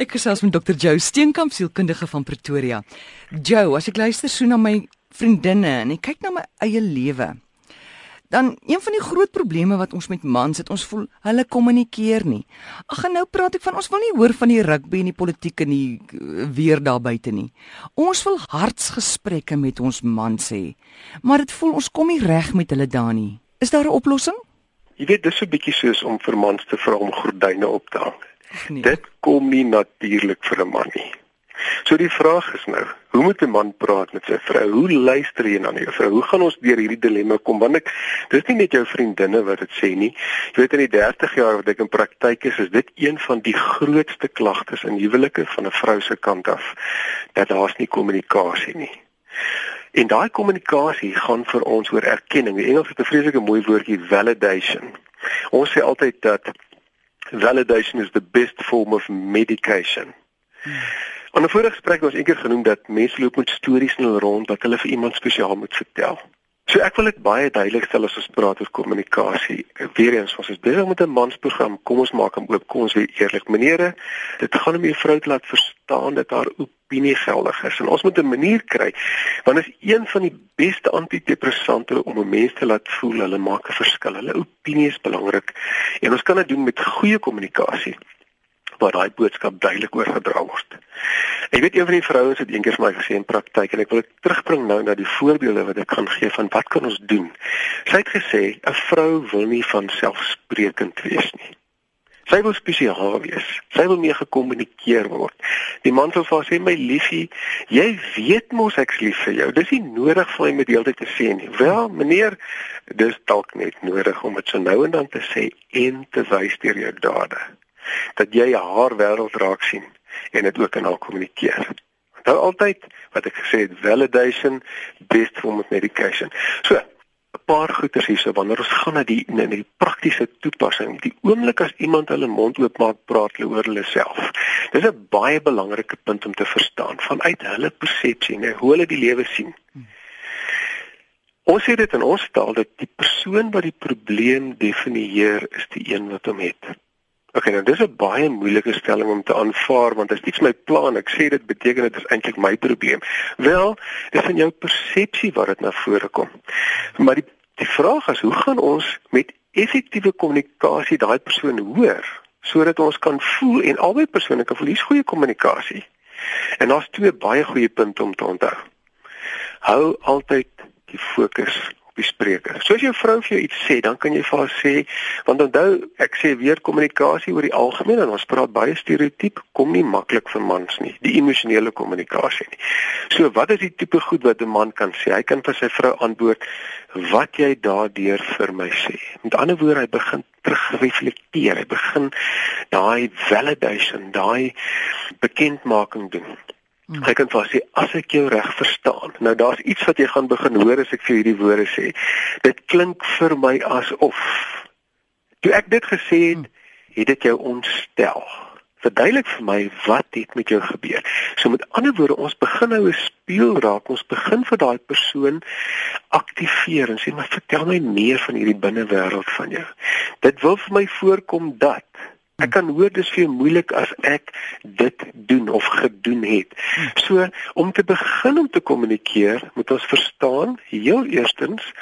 Ek gesels met Dr. Joe Steenkamp, sielkundige van Pretoria. Joe, as ek luister so na my vriendinne en ek kyk na my eie lewe, dan een van die groot probleme wat ons met mans het, ons voel hulle kommunikeer nie. Ag nou praat ek van ons wil nie hoor van die rugby en die politiek en die eh, weer daar buite nie. Ons wil hartsgesprekke met ons mans hê. Maar dit voel ons kom nie reg met hulle daar nie. Is daar 'n oplossing? Jy weet dis 'n bietjie soos om vir mans te vra om gordyne op te hang. Nee. Dit kom nie natuurlik vir 'n man nie. So die vraag is nou, hoe moet 'n man praat met sy vrou? Hoe luister jy na jou vrou? Hoe gaan ons deur hierdie dilemma kom? Want ek dis nie net jou vriendinne wat dit sê nie. Jy weet in die 30 jaar wat ek in praktyk is, is dit een van die grootste klagtes in huwelike van 'n vrou se kant af dat daar's nie kommunikasie nie. En daai kommunikasie gaan vir ons oor erkenning. Die Engels het 'n vreeslike mooi woordjie validation. Ons sê altyd dat validation is the best form of medication. In 'n vorige gesprek was eendag genoem dat mense loop met stories in hulle rond wat hulle vir iemand spesiaal moet vertel. So ek wil dit baie duidelik stel as ons praat oor kommunikasie. Weereens ons is besig met 'n mansprogram. Kom ons maak hom oop. Kom ons wees eerlik. Menere, dit gaan om 'n vrou te laat verstaan dat haar opinie geldig is. En ons moet 'n manier kry want dit is een van die beste antidepressante om 'n mens te laat voel hulle maak 'n verskil. Hulle opinie is belangrik. En ons kan dit doen met goeie kommunikasie waar daai boodskap duidelik oorgedra word. Ek weet een van die vrouens het eendag vir my gesê in praktyk en ek wil dit terugbring nou na die voorbeelde wat ek gaan gee van wat kan ons doen. Sy het gesê 'n vrou wil nie van selfsprekend wees nie. Sy wil spesiaal wees. Sy wil mee gekommunikeer word. Die man sou vir haar sê my liefie, jy weet mos ek's lief vir jou. Dis nie nodig vir my met deeltyd te sê nie. Wel, meneer, dis dalk net nodig om dit so nou en dan te sê en te wys deur jou dade dat jy haar wêreld raak sien en dit ook in haar kommunikeer. Nou altyd wat ek gesê het, validation best form of medication. So 'n paar goeters hierso wanneer ons gaan na die na die praktiese toepassing. Die oomblik as iemand hulle mond oopmaak, praat hulle oor hulle self. Dis 'n baie belangrike punt om te verstaan vanuit hulle persepsie, nee, hoe hulle die lewe sien. Ons sê dit in ons taal dat die persoon wat die probleem definieer is die een wat hom het. Ok, nou dis 'n baie moeilike stelling om te aanvaar want as iets my plan, ek sê dit beteken dit is eintlik my probleem. Wel, dis in jou persepsie wat dit na vore kom. Maar die die vraag is, hoe gaan ons met effektiewe kommunikasie daai persoon hoor sodat ons kan voel en albei persone kan voel hier's goeie kommunikasie. En daar's twee baie goeie punte om te onthou. Hou altyd die fokus die spreker. So as jou vrou vir jou iets sê, dan kan jy vir haar sê, want onthou, ek sê weer kommunikasie oor die algemeen en ons praat baie stereotiep, kom nie maklik vir mans nie, die emosionele kommunikasie nie. So wat is die tipe goed wat 'n man kan sê? Hy kan vir sy vrou antwoord wat jy daardeur vir my sê. Met ander woorde, hy begin terugreflekteer, hy begin daai validation, daai bekendmaking doen. Hmm. Ek kan vir sê as ek jou reg verstaan. Nou daar's iets wat jy gaan begin hoor as ek vir hierdie woorde sê. Dit klink vir my asof toe ek dit gesê het, hmm. het dit jou ontstel. Verduidelik vir my wat het met jou gebeur. So met ander woorde, ons begin nou 'n speel raak. Ons begin vir daai persoon aktiveer en sê maar vertel my meer van hierdie binnewêreld van jou. Dit wil vir my voorkom dat Ek kan hoor dis vir jou moeilik as ek dit doen of gedoen het. So om te begin om te kommunikeer, moet ons verstaan heel eerstens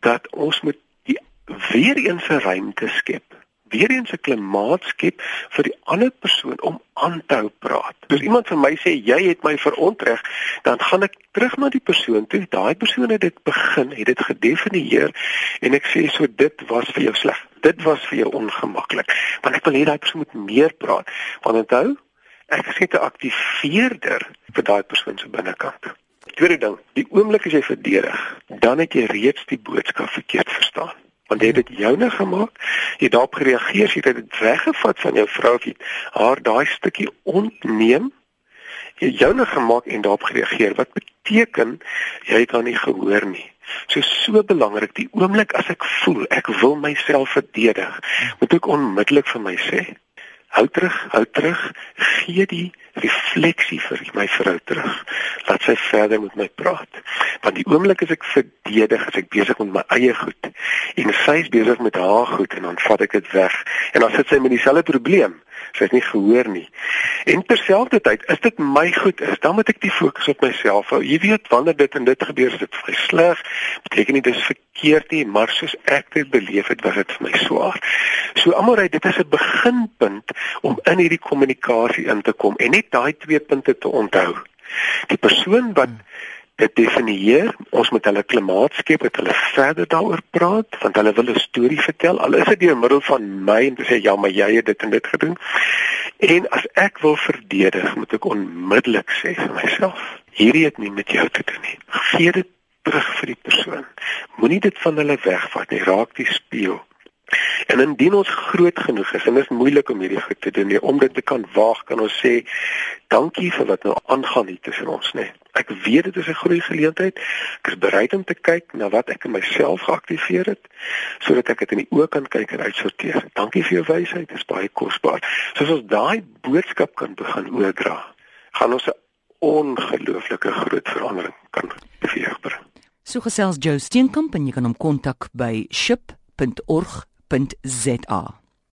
dat ons moet die weer eens 'n ruimte skep weer eens 'n klimaat skep vir die ander persoon om aan te hou praat. As iemand vir my sê jy het my verontreg, dan gaan ek terug na die persoon toe. Daai persoon het dit begin, het dit gedefinieer en ek sê so dit was vir jou sleg. Dit was vir jou ongemaklik. Want ek wil hê daai persoon moet meer praat. Want onthou, ek is net 'n aktiveerder vir daai persoon se binnekant. Tweede ding, die oomblik as jy verdedig, dan het jy reeds die boodskap verkeerd verstaan want jy het dit joune gemaak jy daarop gereageer jy het dit weggevat van jou vrou jy haar daai stukkie ontneem jy joune gemaak en daarop gereageer wat beteken jy het haar nie gehoor nie so so belangrik die oomblik as ek voel ek wil myself verdedig moet ek onmiddellik vir my sê hou terug hou terug gee die refleksie vir my vrou terug. Laat sy verder met my praat. Want die oomblik as ek verdedig, as ek besig met my eie goed en sy is besig met haar goed en dan vat ek dit weg en dan sit sy met dieselfde probleem. Sy het nie gehoor nie. En terselfdertyd, is dit my goed is, dan moet ek die fokus op myself hou. Jy weet wanneer dit en dit gebeur, is dit vir my sleg. Beteken nie dis verkeerd nie, maar soos ek dit beleef het, was dit vir my swaar. So ry, dit is 'n beginpunt om in hierdie kommunikasie in te kom en net daai twee punte te onthou. Die persoon wat hmm dit definieer. Ons moet hulle klimaat skep, dat hulle verder daaroor praat, want hulle wil 'n storie vertel. Al is dit deur middel van my om te sê ja, maar jy het dit en dit gedoen. En as ek wil verdedig, moet ek onmiddellik sê vir myself, hierdie het nie met jou te doen nie. Gee dit terug vir die persoon. Moenie dit van hulle wegvat nie. Raak die spieël. En indien ons groot genoeg is en dit is moeilik om hierdie goed te doen nie, om dit te kan waag, kan ons sê dankie vir wat nou aangaan hier tussen ons, nee. Ek weet dit is 'n groei geleentheid. Ek is bereid om te kyk na wat ek in myself geaktiveer het sodat ek dit in die oë kan kyk en uitsorteer. Dankie vir jou wysheid, dit is baie kosbaar. Soos ons daai boodskap kan begin oordra, gaan ons 'n ongelooflike groot verandering kan beweegbring. So gesels Joe Steenkamp en jy kan hom kontak by ship.org.za